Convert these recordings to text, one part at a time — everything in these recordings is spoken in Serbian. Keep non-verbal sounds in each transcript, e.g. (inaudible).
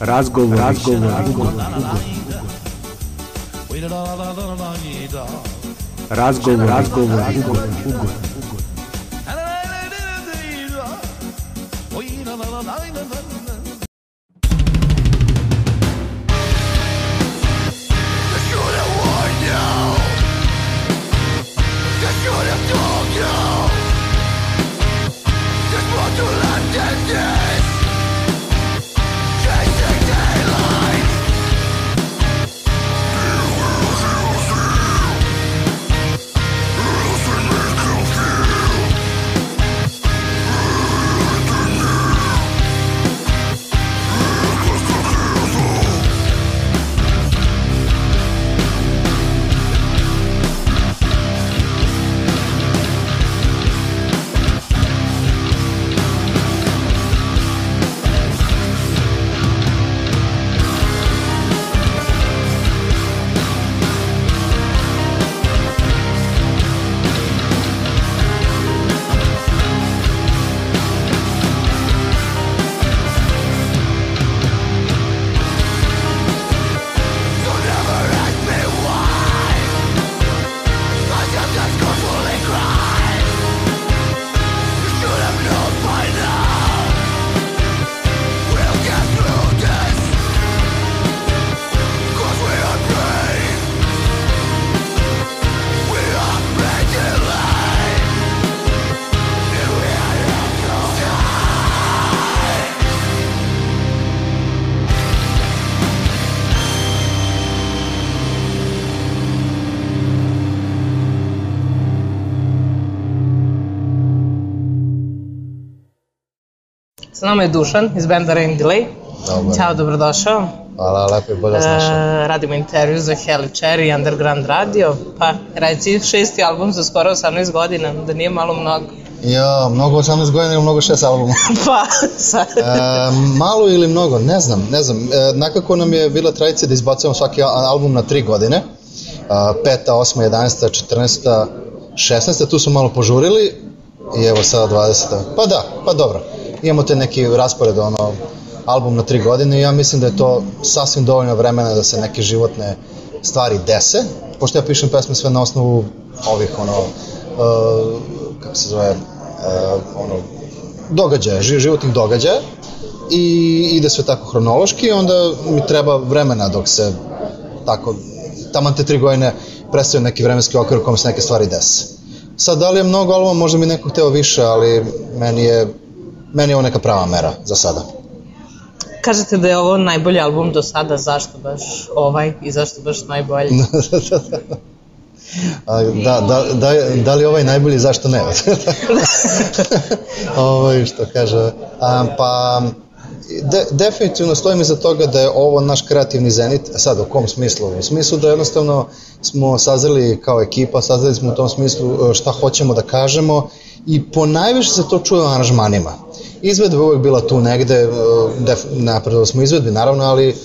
Razgovor, razgovor, ugovor, Razgovor, razgovor, Sa nama je Dušan iz benda Rain Delay. Dobar. Ćao, dobrodošao. Hvala, lepo je bolje vas našao. E, radimo intervju za Heli Cherry Underground Radio. Pa, reci, šesti album za skoro 18 godina, da nije malo mnogo. Ja, mnogo 18 godina ili mnogo 6 albuma. (laughs) pa, sad. E, malo ili mnogo, ne znam, ne znam. E, nekako nam je bila tradicija da izbacujemo svaki al- album na 3 godine. E, peta, osma, 11, 14, 16, tu smo malo požurili i evo sada 20. Pa da, pa dobro. Imamo te neki raspored, ono, album na 3 godine i ja mislim da je to sasvim dovoljno vremena da se neke životne stvari dese, pošto ja pišem pesme sve na osnovu ovih, ono, uh, kako se zove, uh, ono, događaja, ži- životnih događaja i ide sve tako hronološki, onda mi treba vremena dok se tako, taman te tri godine predstavljaju neki vremenski okvir u kom se neke stvari dese. Sad, da li je mnogo albuma, možda mi neko hteo više, ali meni je, meni je ovo neka prava mera za sada. Kažete da je ovo najbolji album do sada, zašto baš ovaj i zašto baš najbolji? (laughs) A, da, da, da, da li ovaj najbolji, zašto ne? (laughs) ovaj, što kaže. A, pa, de, definitivno stojim iza toga da je ovo naš kreativni zenit. Sad, u kom smislu? U smislu da jednostavno smo sazreli kao ekipa, sazreli smo u tom smislu e, šta hoćemo da kažemo i po najviše se to čuje u aranžmanima. Izvedba je uvek bila tu negde, e, def, napredovali smo izvedbi naravno, ali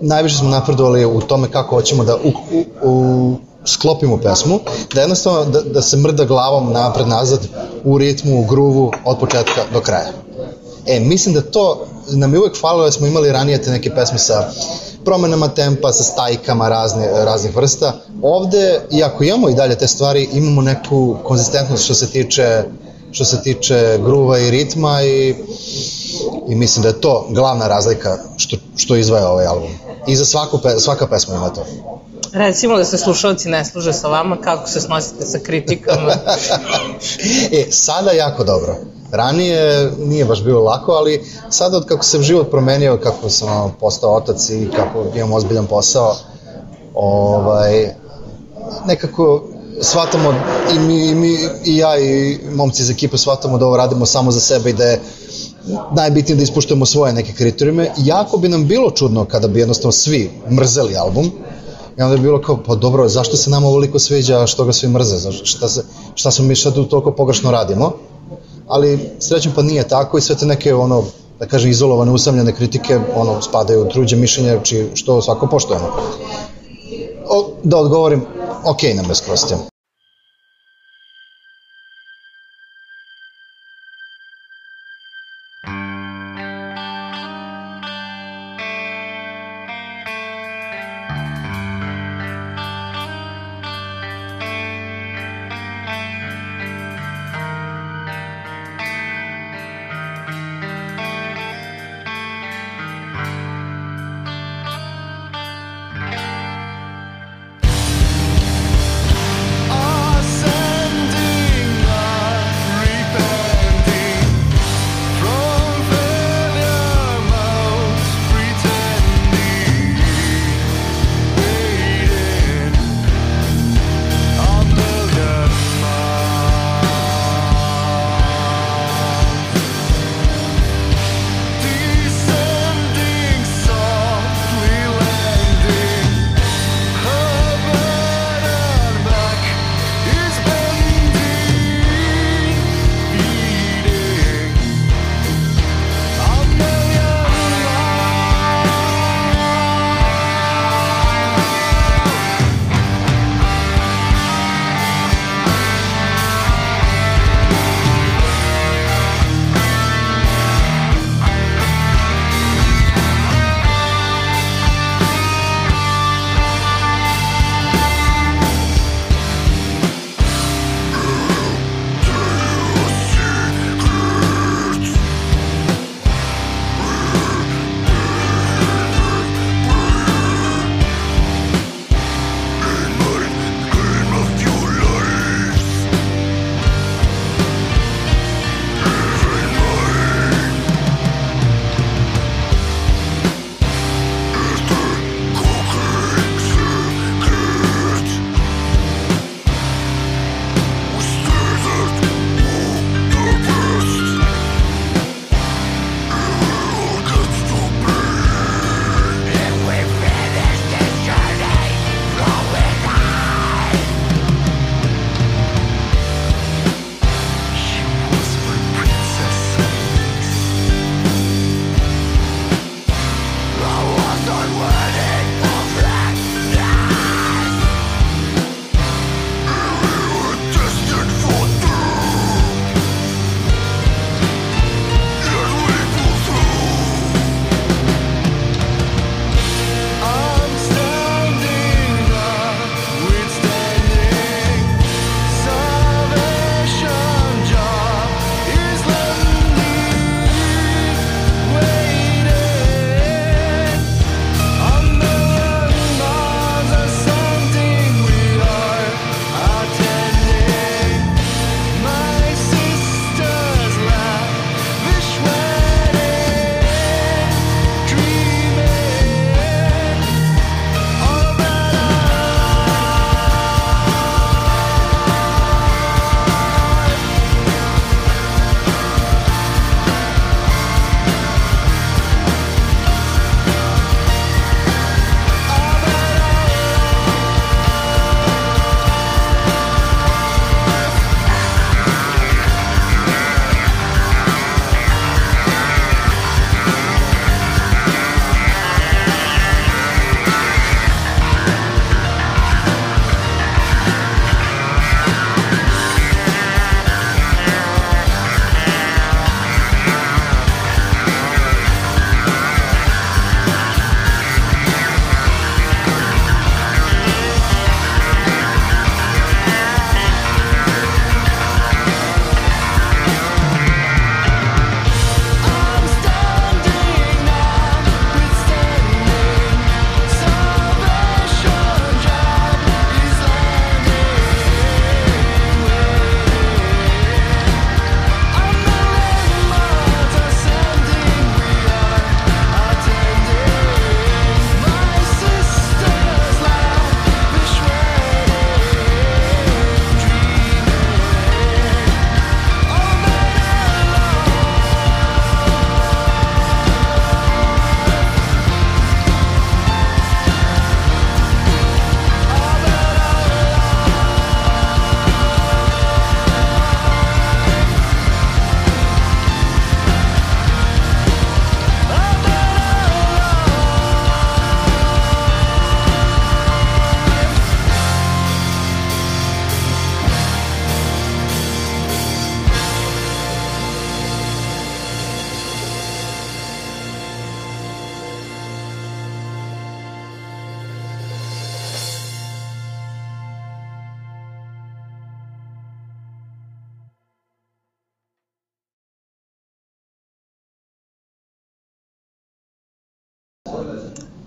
najviše smo napredovali u tome kako hoćemo da u, u, u sklopimo pesmu, da jednostavno da, da se mrda glavom napred nazad u ritmu, u gruvu od početka do kraja. E, mislim da to nam je uvek falilo da smo imali ranije te neke pesme sa promenama tempa, sa stajkama razne, raznih vrsta. Ovde, iako imamo i dalje te stvari, imamo neku konzistentnost što se tiče što se tiče gruva i ritma i, i mislim da je to glavna razlika što, što izvaja ovaj album. I za svaku, pe, svaka pesma ima to. Recimo da se slušalci ne služe sa vama, kako se snosite sa kritikama? (laughs) e, sada jako dobro. Ranije nije baš bilo lako, ali sada od kako se život promenio, kako sam postao otac i kako imam ozbiljan posao, ovaj, nekako shvatamo i mi, i mi i ja i momci iz ekipe shvatamo da ovo radimo samo za sebe i da je najbitnije da ispuštujemo svoje neke kriterijume. Jako bi nam bilo čudno kada bi jednostavno svi mrzeli album, I onda je bilo kao, pa dobro, zašto se nama ovoliko sviđa, što ga svi mrze, šta, se, šta smo mi šta tu toliko pogrešno radimo. Ali srećem pa nije tako i sve te neke ono, da kažem, izolovane, usamljene kritike, ono, spadaju u truđe mišljenje, či, što svako poštujemo. O, da odgovorim, ok nam je skroz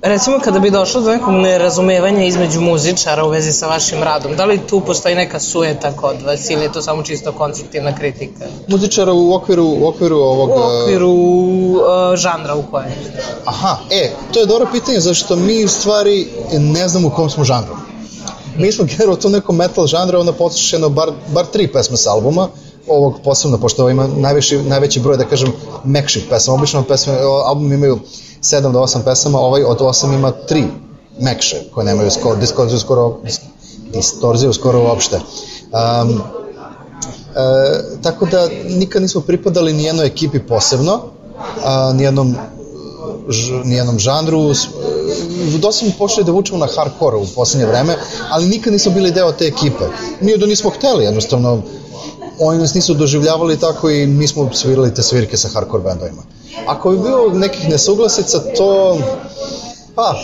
Recimo kada bi došlo do nekog nerazumevanja između muzičara u vezi sa vašim radom, da li tu postoji neka sujeta kod vas ili je to samo čisto konstruktivna kritika? Muzičara u okviru, u okviru ovog... U okviru uh, žanra u kojem? Aha, e, to je dobro pitanje, zašto mi u stvari ne znamo u kom smo žanru. Mi smo (laughs) generalno to neko metal žanra, onda poslušeno bar, bar tri pesme sa albuma, ovog posebno, pošto ovo ima najveći, najveći broj, da kažem, mekših pesama. Obično pesme, album imaju 7 do 8 pesama, ovaj od 8 ima 3 mekše, koje nemaju skoro, distorziju skoro, distorziju skoro uopšte. Um, e, tako da nikad nismo pripadali ni jednoj ekipi posebno, a, ni jednom ž, nijednom žanru. Dosta smo počeli da vučemo na hardcore u poslednje vreme, ali nikad nismo bili deo te ekipe. Nije da nismo hteli, jednostavno oni nas nisu doživljavali tako i mi smo svirali te svirke sa hardcore bendovima. Ako bi bilo nekih nesuglasica, to, pa,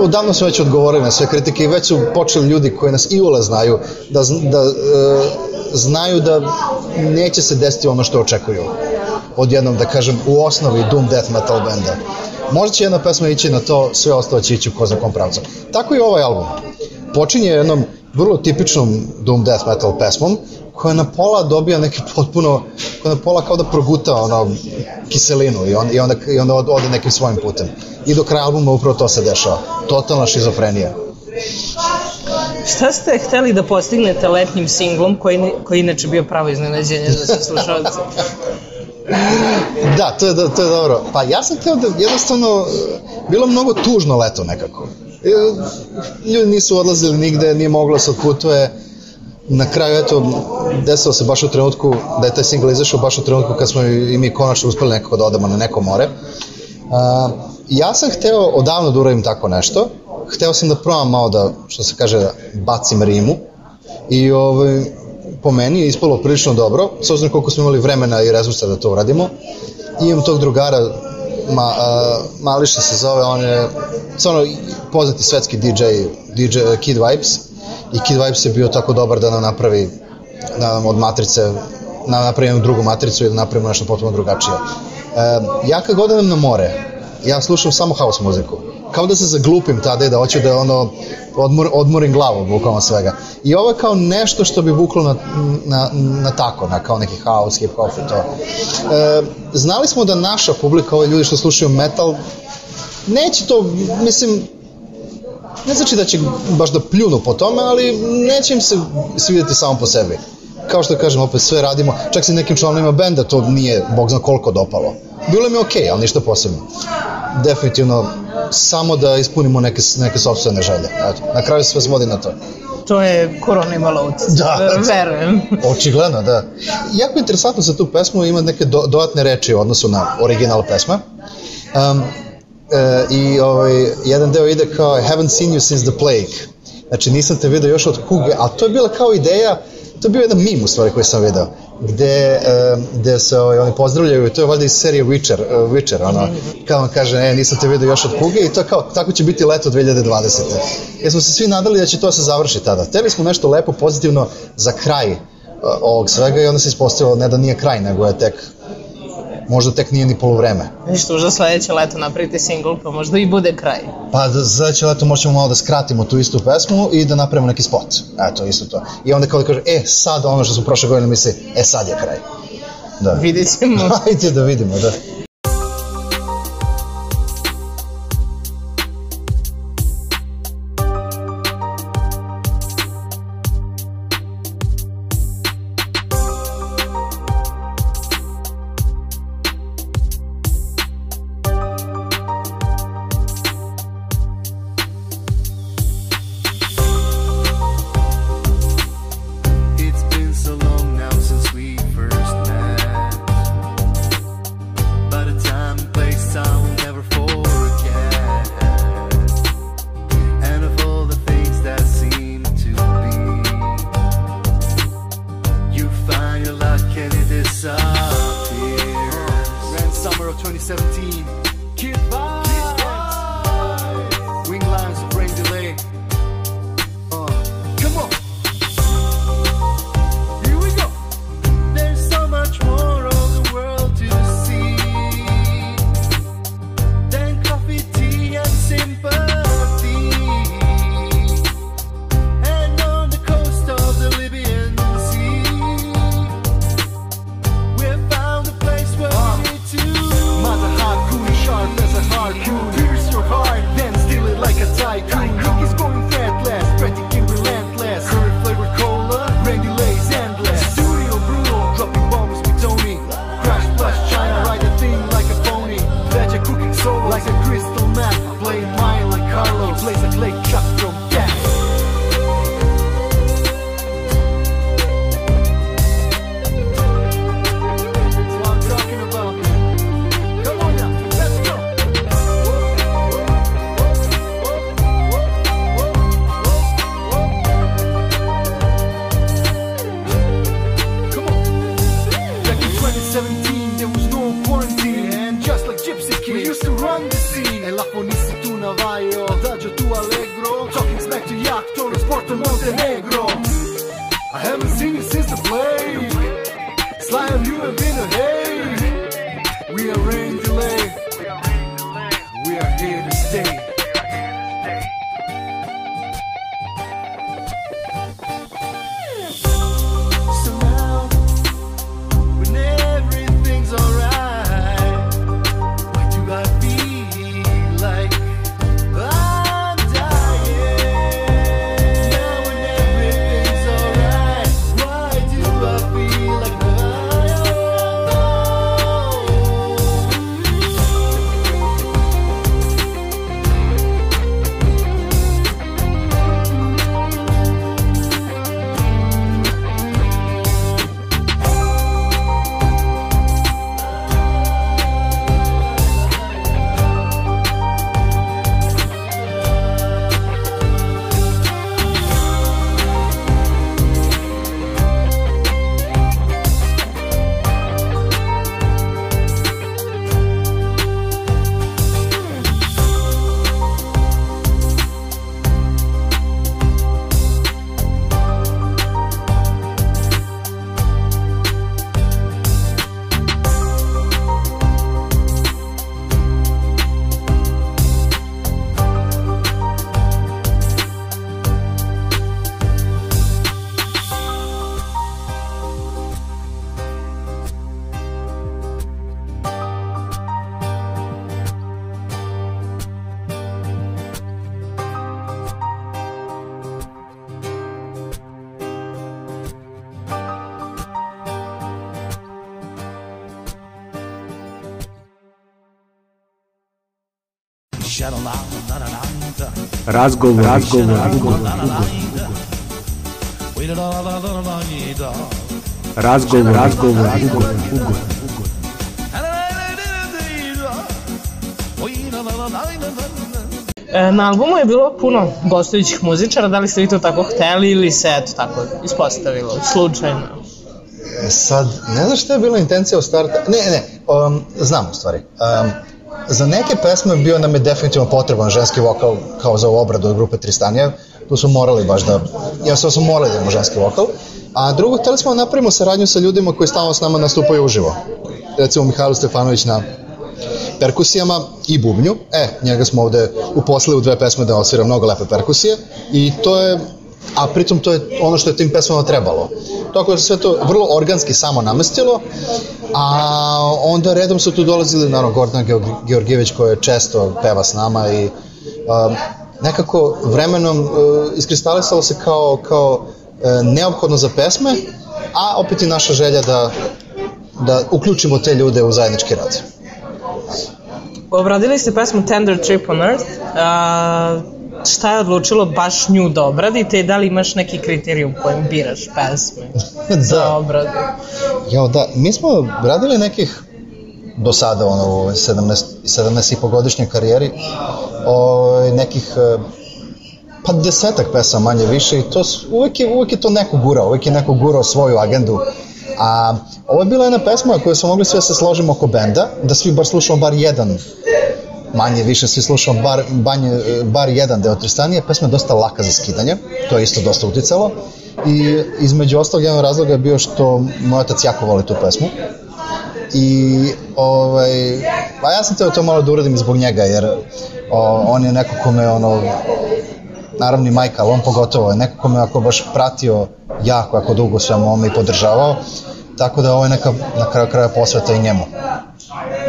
odavno smo već odgovorili na sve kritike i već su počeli ljudi koji nas i ule znaju da, da e, znaju da neće se desiti ono što očekuju od jednom, da kažem, u osnovi doom death metal benda. Možda će jedna pesma ići na to, sve ostalo će ići u ko zna kom pravcu. Tako i ovaj album. Počinje jednom vrlo tipičnom doom death metal pesmom, koja na pola dobija neki potpuno, koja na pola kao da proguta ono, kiselinu i, on, i, onda, i onda ode nekim svojim putem. I do kraja albuma upravo to se dešava. Totalna šizofrenija. Šta ste hteli da postignete letnjim singlom koji, koji inače bio pravo iznenađenje za sve slušalce? (laughs) da, to je, to je dobro. Pa ja sam hteo da jednostavno, bilo mnogo tužno leto nekako. Ljudi nisu odlazili nigde, nije moglo se odputuje. Na kraju, eto, desilo se baš u trenutku da je taj single izašao baš u trenutku kad smo i mi konačno uspeli nekako da odemo na neko more. Uh, ja sam hteo odavno da uradim tako nešto. Hteo sam da probam malo da, što se kaže, da bacim rimu. I ovaj, po meni je ispalo prilično dobro, s obzirom koliko smo imali vremena i resursa da to uradimo. I imam tog drugara, ma, uh, Mališa se zove, on je stvarno poznati svetski DJ, DJ Kid Vibes. I Kid Vibes je bio tako dobar da nam napravi da nam od matrice da napravimo drugu matricu i da napravimo nešto potpuno drugačije. E, ja kad god na more, ja slušam samo house muziku. Kao da se zaglupim tada i da hoću da ono odmor, odmorim glavu bukvalno svega. I ovo je kao nešto što bi vuklo na, na, na tako, na kao neki house, hip hop i to. E, znali smo da naša publika, ovi ljudi što slušaju metal, neće to, mislim, ne znači da će baš da pljunu po tome, ali neće im se svidjeti samo po sebi. Kao što kažem, opet sve radimo, čak se nekim članovima benda to nije, bog zna koliko dopalo. Bilo mi okej, okay, ali ništa posebno. Definitivno, samo da ispunimo neke, neke sobstvene želje. Eto, na kraju sve svodi na to. To je korona imala. Da. (laughs) Verujem. Očigledno, da. Jako interesantno za tu pesmu ima neke do, dodatne reči u odnosu na original pesma. Um, I ovaj, jedan deo ide kao I haven't seen you since the plague. Znači nisam te video još od kuge, a to je bila kao ideja, to je bio jedan mim u stvari koji sam video gde, uh, gde se ovaj, oni pozdravljaju, to je valjda iz serije Witcher, uh, Witcher ono, kao on kaže, e, nisam te vidio još od kuge i to kao, tako će biti leto 2020. Jer smo se svi nadali da će to se završi tada. Teli smo nešto lepo, pozitivno za kraj ovog svega i onda se ispostavilo ne da nije kraj, nego je tek možda tek nije ni polovreme. Ništa, uža sledeće leto napravite single, pa možda i bude kraj. Pa da, sledeće leto možemo malo da skratimo tu istu pesmu i da napravimo neki spot. Eto, isto to. I onda kao da kaže, e, sad ono što smo prošle godine misli, e, sad je kraj. Da. Vidjet ćemo. (laughs) Hajde da vidimo, da. of 2017. Sport Montenegro. I haven't seen you since the play of you have been a Razgovor, razgovor, ugovor, razgovor, razgovor, ugovor, ugovor. E, na albumu je bilo puno gostujućih muzičara, da li ste vi to tako hteli ili se eto tako ispostavilo, slučajno? E sad, ne znam šta je bila intencija od starta. Ne, ne, um, znam u stvari. Um, za neke pesme bio nam je definitivno potreban ženski vokal kao za obradu od grupe Tristanija. Tu smo morali baš da, ja smo morali da imamo ženski vokal. A drugo, hteli smo da napravimo saradnju sa ljudima koji stalno s nama nastupaju uživo. Recimo Mihajlo Stefanović na perkusijama i bubnju. E, njega smo ovde uposlili u dve pesme da osvira mnogo lepe perkusije i to je a pritom to je ono što je tim pesmama trebalo. Tako da se sve to vrlo organski samo namestilo, a onda redom su tu dolazili, naravno, Gordana Georgijević koja često peva s nama i um, nekako vremenom uh, iskristalisalo se kao, kao uh, neophodno za pesme, a opet i naša želja da, da uključimo te ljude u zajednički rad. Obradili ste pesmu Tender Trip on Earth. A, šta je odlučilo baš nju da obradite i da li imaš neki kriterijum kojim biraš pesme (laughs) za Da. obradu? Jo, da, mi smo radili nekih do sada ono, u 17, 17 i po godišnjoj karijeri o, nekih e, pa desetak pesama manje više i to uvek je, uvek je to neko gurao, uvek je neko gurao svoju agendu a ovo je bila jedna pesma koju smo mogli sve se složimo oko benda, da svi bar slušamo bar jedan manje više svi slušamo bar, banje, bar jedan deo Tristanije, pesma je dosta laka za skidanje, to je isto dosta uticalo. I između ostalog jedan razloga je bio što moj otac jako voli tu pesmu. I ovaj, pa ja sam teo to malo da uradim zbog njega jer o, on je neko kome ono naravno i majka, ali on pogotovo je neko kome ako baš pratio jako, jako dugo svemu ovome i podržavao tako da ovo je neka na kraju kraja posveta i njemu.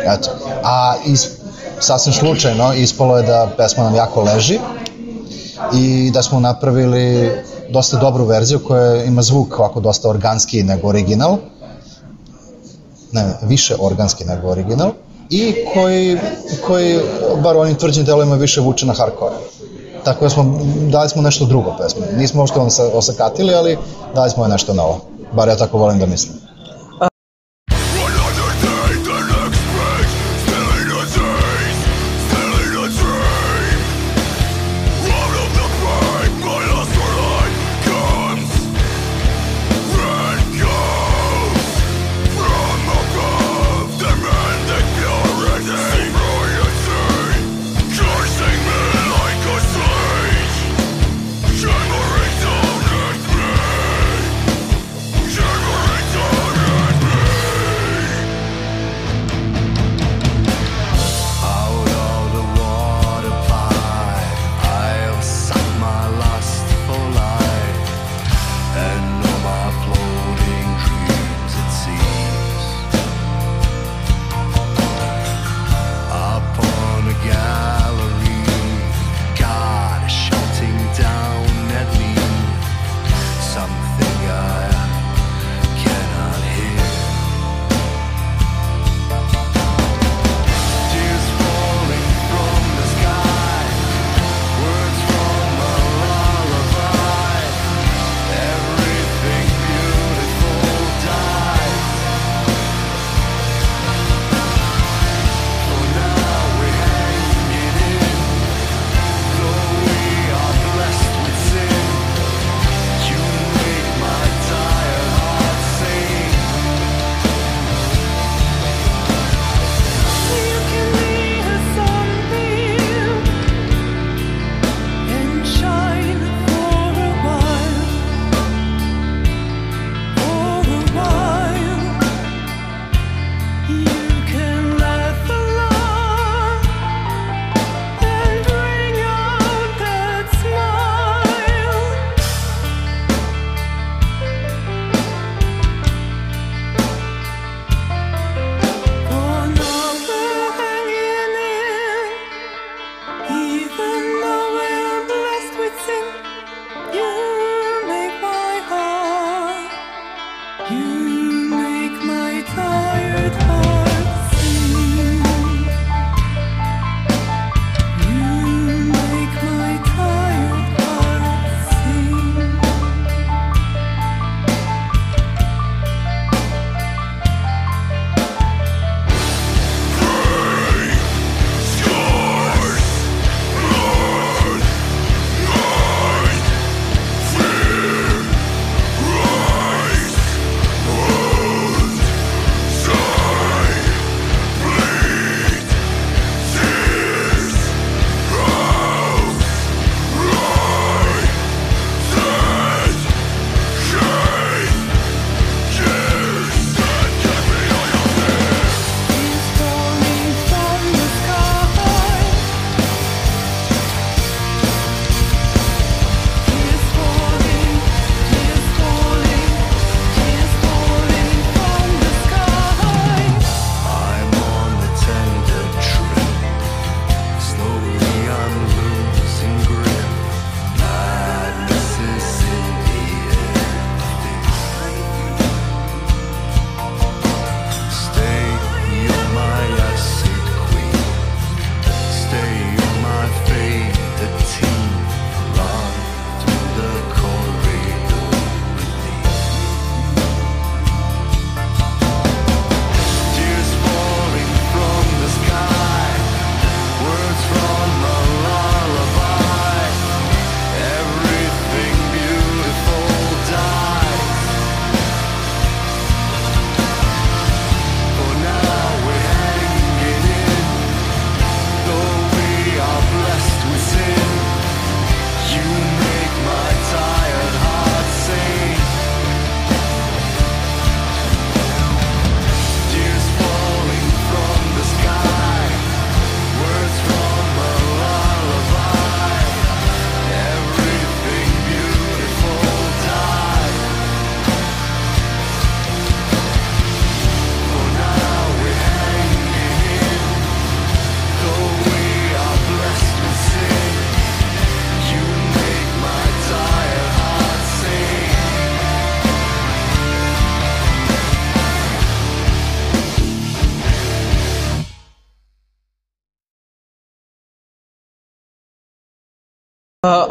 Eto. A is, sasvim slučajno ispalo je da pesma nam jako leži i da smo napravili dosta dobru verziju koja ima zvuk ovako dosta organski nego original. Ne, više organski nego original i koji, koji bar onim tvrđim delovima više vuče na hardcore. Tako da smo, dali smo nešto drugo pesme. Nismo uopšte osakatili, ali dali smo je nešto novo. Bar ja tako volim da mislim.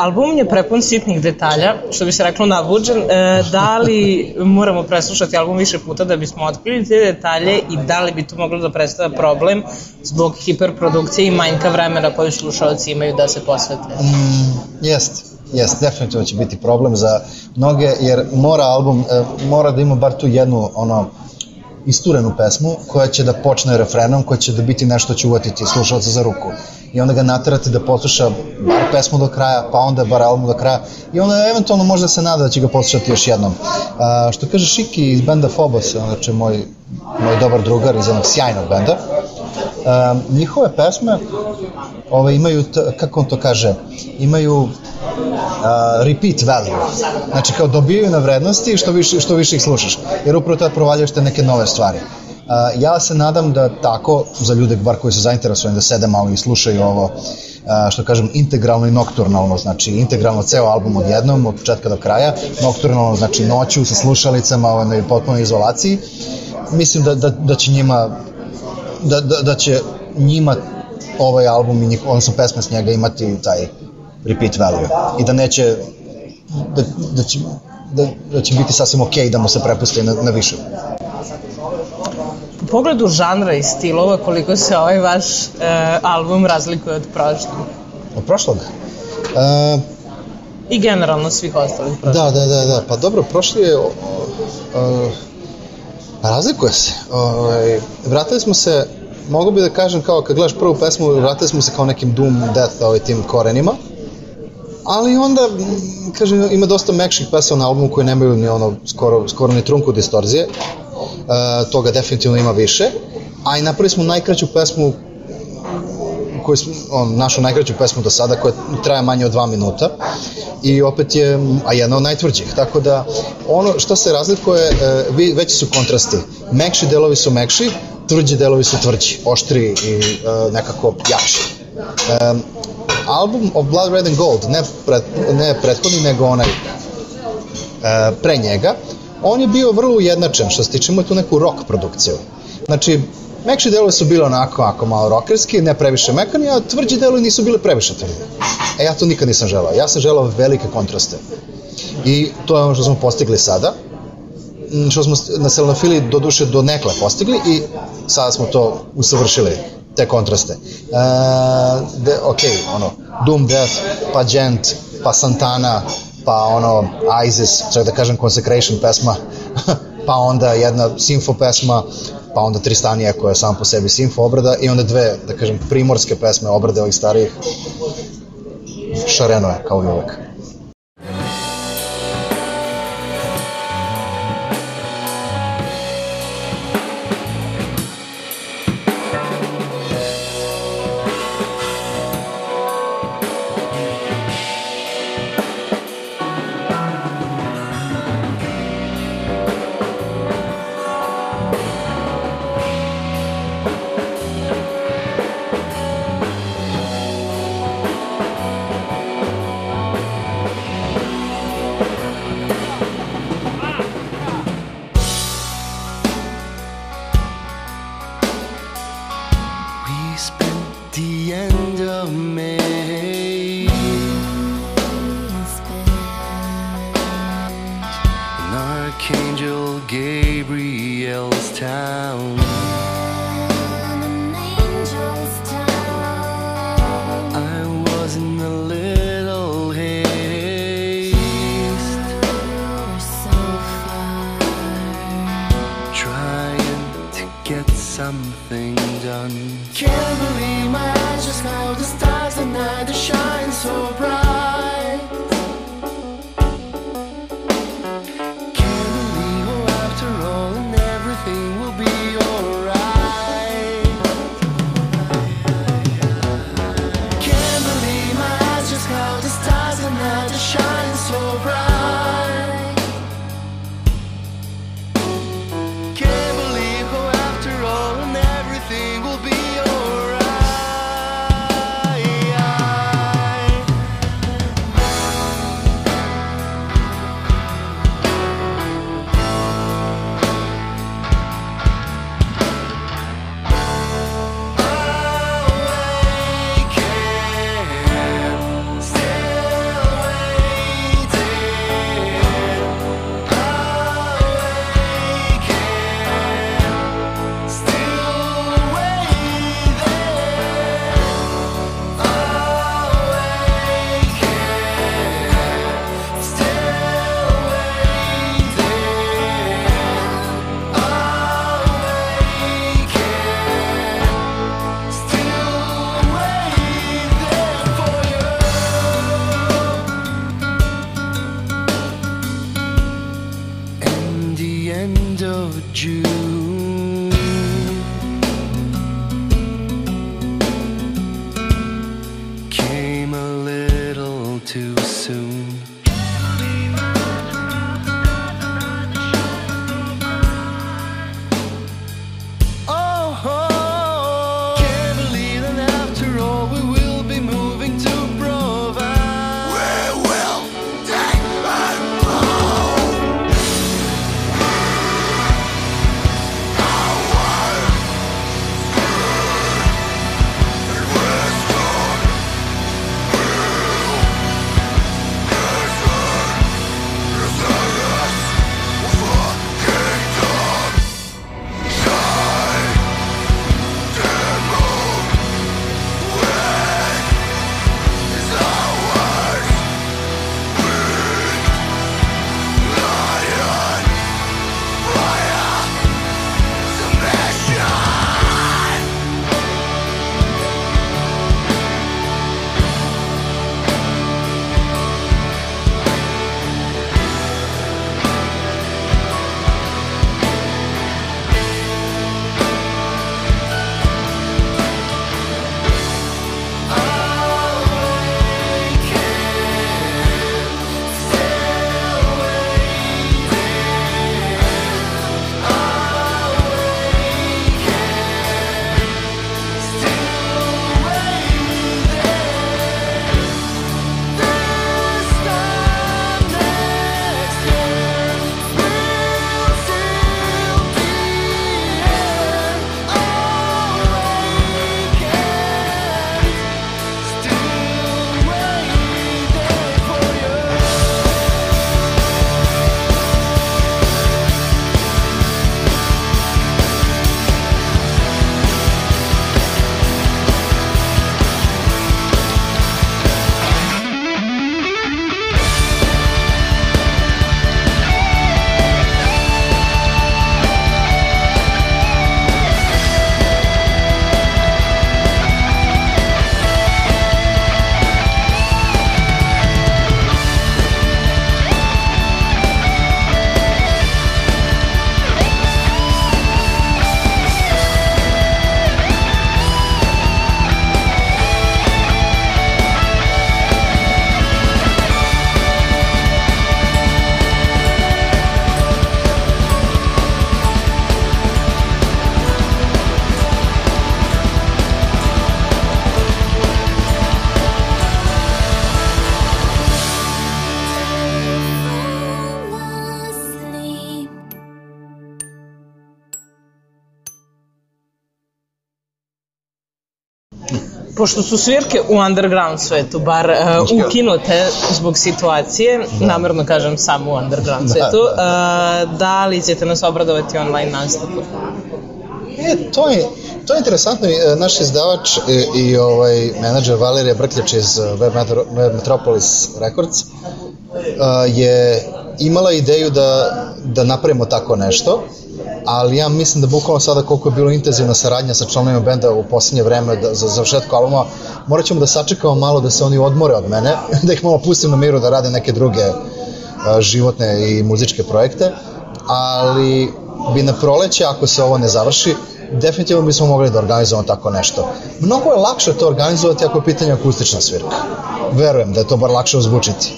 Album je prepun sitnih detalja, što bi se reklo nabuđen. E, da li moramo preslušati album više puta da bismo otkrili te detalje i da li bi to moglo da predstavlja problem zbog hiperprodukcije i manjka vremena koju slušalci imaju da se posvete? Jest, jest, definitivno će biti problem za mnoge, jer mora album, e, mora da ima bar tu jednu, ono, isturenu pesmu koja će da počne refrenom, koja će da biti nešto će uvatiti slušalca za ruku. I onda ga naterati da posluša bar pesmu do kraja, pa onda bar album do kraja. I onda eventualno možda se nada da će ga poslušati još jednom. A, što kaže Šiki iz benda Phobos, znači moj, moj dobar drugar iz jednog sjajnog benda, a, njihove pesme ove, imaju, kako on to kaže, imaju uh, repeat value. Znači kao dobijaju na vrednosti što više, što više ih slušaš. Jer upravo tad provaljaš te neke nove stvari. Uh, ja se nadam da tako, za ljude bar koji su zainteresovani da sede malo i slušaju ovo, uh, što kažem, integralno i nokturnalno, znači integralno ceo album odjednom, od početka do kraja, nokturnalno, znači noću sa slušalicama, ovaj, potpuno izolaciji, mislim da, da, da će njima da, da, da će njima ovaj album i njih, odnosno pesme s njega imati taj repeat value i da neće da, da, će, da, da će biti sasvim ok da mu se prepusti na, na više. U pogledu žanra i stilova, koliko se ovaj vaš e, album razlikuje od prošlog? Od prošlog? E, I generalno svih ostalih prošlih. da, da, da, da, pa dobro, prošli je o, o, razlikuje se. O, vratili smo se mogu bi da kažem kao kad gledaš prvu pesmu, vratili smo se kao nekim Doom, Death, ovaj tim korenima, ali onda, kažem, ima dosta mekših pesama na albumu koje nemaju ni ono, skoro, skoro ni trunku distorzije, e, toga definitivno ima više, a i napravili smo najkraću pesmu koju smo, on, našu najkraću pesmu do sada koja traje manje od dva minuta. I opet je, a jedna od najtvrđih, tako da ono što se razlikuje, e, vi- veći su kontrasti, mekši delovi su mekši, tvrđi delovi su tvrđi, oštri i e, nekako jači. E, album of Blood, Red and Gold, ne, pred, ne prethodni, nego onaj e, pre njega, on je bio vrlo ujednačen, što se tiče ima tu neku rock produkciju. Znači, mekši delovi su bili onako, ako malo rockerski, ne previše mekani, a tvrđi delovi nisu bili previše tvrdi. E, ja to nikad nisam želao. Ja sam želao velike kontraste. I to je ono što smo postigli sada, m, što smo na Selenofili do duše do nekle postigli i sada smo to usavršili te kontraste. E, de, ok, ono, Doom Death, pa Gent, pa Santana, pa ono, Isis, čak da kažem Consecration pesma, (laughs) pa onda jedna simfo pesma, pa onda Tristanija koja je sama po sebi simfo obrada i onda dve, da kažem, primorske pesme obrade ovih starijih. Šareno je, kao i uvek. Something done. Can't believe my eyes just how The stars tonight they shine so bright. Pošto su svirke u underground svetu, bar uh, ukinute zbog situacije, namerno kažem samo u underground Da, svetu, uh, da li ćete nas obradovati online nastupu? E, to je, to je interesantno. E, Naš izdavač i, i ovaj menadžer Valerija Brkljač iz Web, Metro, Web Metropolis Records je imala ideju da, da napravimo tako nešto, ali ja mislim da bukvalno sada koliko je bilo intenzivna saradnja sa članovima benda u poslednje vreme da, za završetku albuma, morat ćemo da sačekamo malo da se oni odmore od mene, (laughs) da ih malo pustim na miru da rade neke druge životne i muzičke projekte, ali bi na proleće, ako se ovo ne završi, definitivno bismo mogli da organizujemo tako nešto. Mnogo je lakše to organizovati ako je pitanje akustična svirka. Verujem da je to bar lakše uzbučiti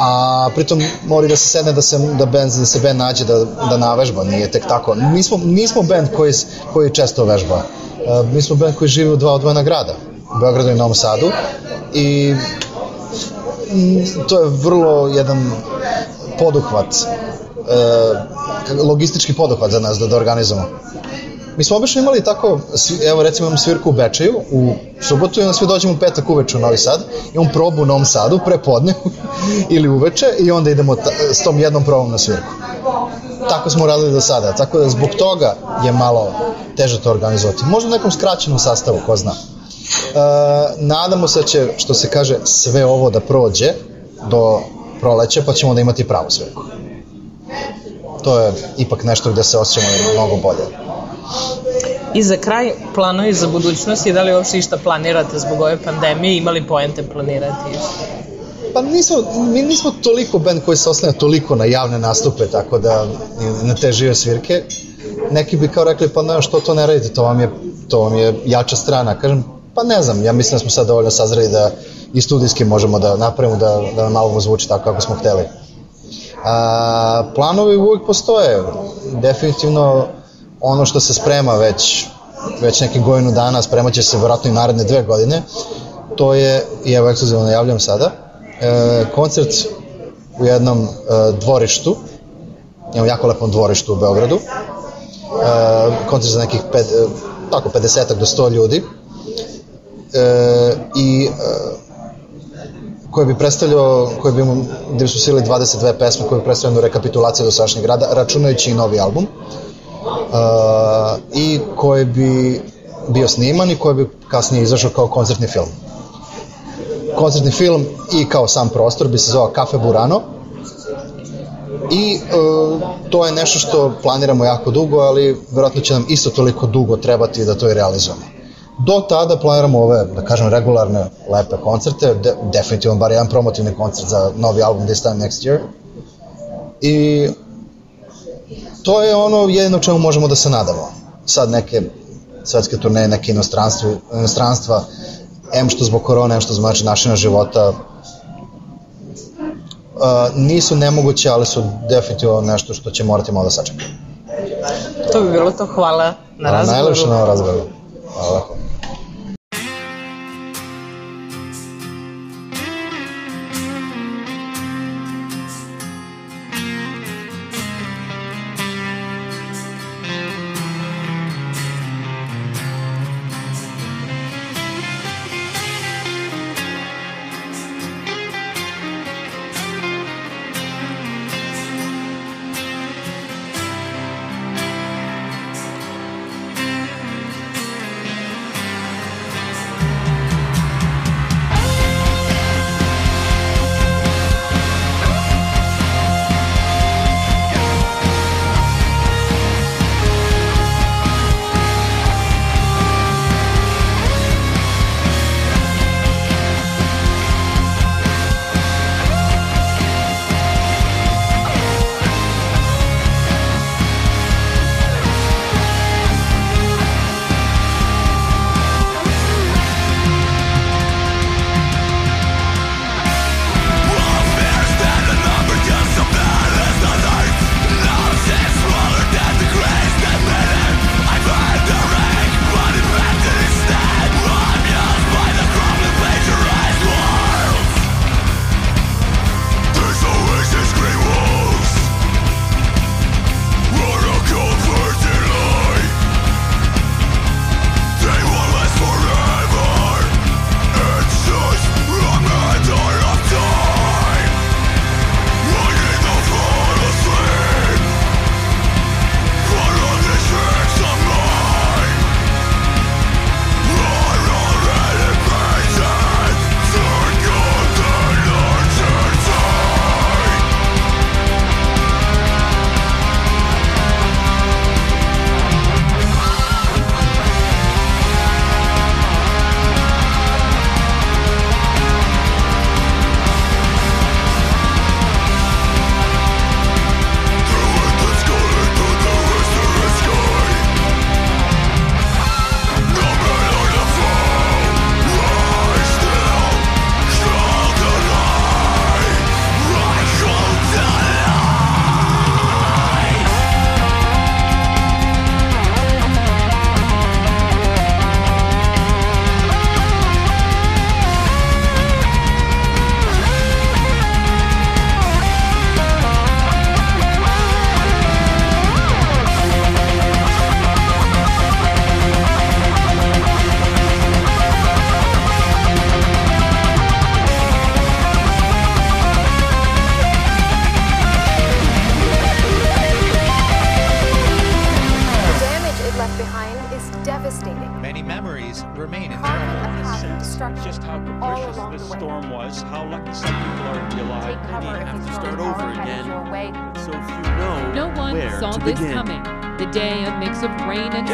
a pritom mora i da se sedne da se da bend da se bend nađe da da navežba nije tek tako. Mi smo nismo bend koji koji često vežba. Uh, mi smo bend koji živi u dva odvojena grada u Beogradu i Novom Sadu i mm, to je vrlo jedan poduhvat uh, logistički poduhvat za nas da, da organizujemo Mi smo obično imali tako, evo recimo imam svirku u Bečeju u subotu i onda svi dođemo u petak uveče u Novi Sad, imam probu u Novom Sadu pre podne (laughs) ili uveče i onda idemo ta, s tom jednom probom na svirku. Tako smo radili do sada, tako da zbog toga je malo teže to organizovati. Možda u nekom skraćenom sastavu, ko zna. E, nadamo se da će, što se kaže, sve ovo da prođe do proleća, pa ćemo da imati pravu svirku. To je ipak nešto gde se osjećamo mnogo bolje. I za kraj, planovi za budućnost i da li uopšte išta planirate zbog ove pandemije, imali poente planirati? Pa nismo, mi nismo toliko band koji se oslanja toliko na javne nastupe, tako da na te žive svirke. Neki bi kao rekli, pa ne, što to ne radite, to vam je, to vam je jača strana. Kažem, pa ne znam, ja mislim da smo sad dovoljno sazreli da i studijski možemo da napravimo da, da nam album zvuči tako kako smo hteli. A, planovi uvijek postoje. Definitivno ono što se sprema već, već neki godinu dana, spremat će se vjerojatno i naredne dve godine, to je, i evo ekskluzivno najavljam sada, e, koncert u jednom e, dvorištu, jednom jako lepom dvorištu u Beogradu, e, koncert za nekih pet, e, tako 50 do 100 ljudi, e, i e, koji bi predstavljao, koji bi, gde su sili 22 pesme koje bi predstavljaju jednu rekapitulaciju do sadašnjeg rada, računajući i novi album. Uh, i koji bi bio sniman i koji bi kasnije izašao kao koncertni film. Koncertni film i kao sam prostor bi se zvao Cafe Burano i uh, to je nešto što planiramo jako dugo, ali verovatno će nam isto toliko dugo trebati da to i realizujemo. Do tada planiramo ove, da kažem, regularne, lepe koncerte, de, definitivno bar jedan promotivni koncert za novi album This Time Next Year. I to je ono jedino čemu možemo da se nadamo. Sad neke svetske turneje, neke inostranstva, inostranstva em što zbog korone, em što zbog znači načina života, uh, nisu nemoguće, ali su definitivno nešto što će morati malo da sačekamo. To bi bilo to, hvala na razgovoru. Najlepše na razgovoru. Hvala. Rain and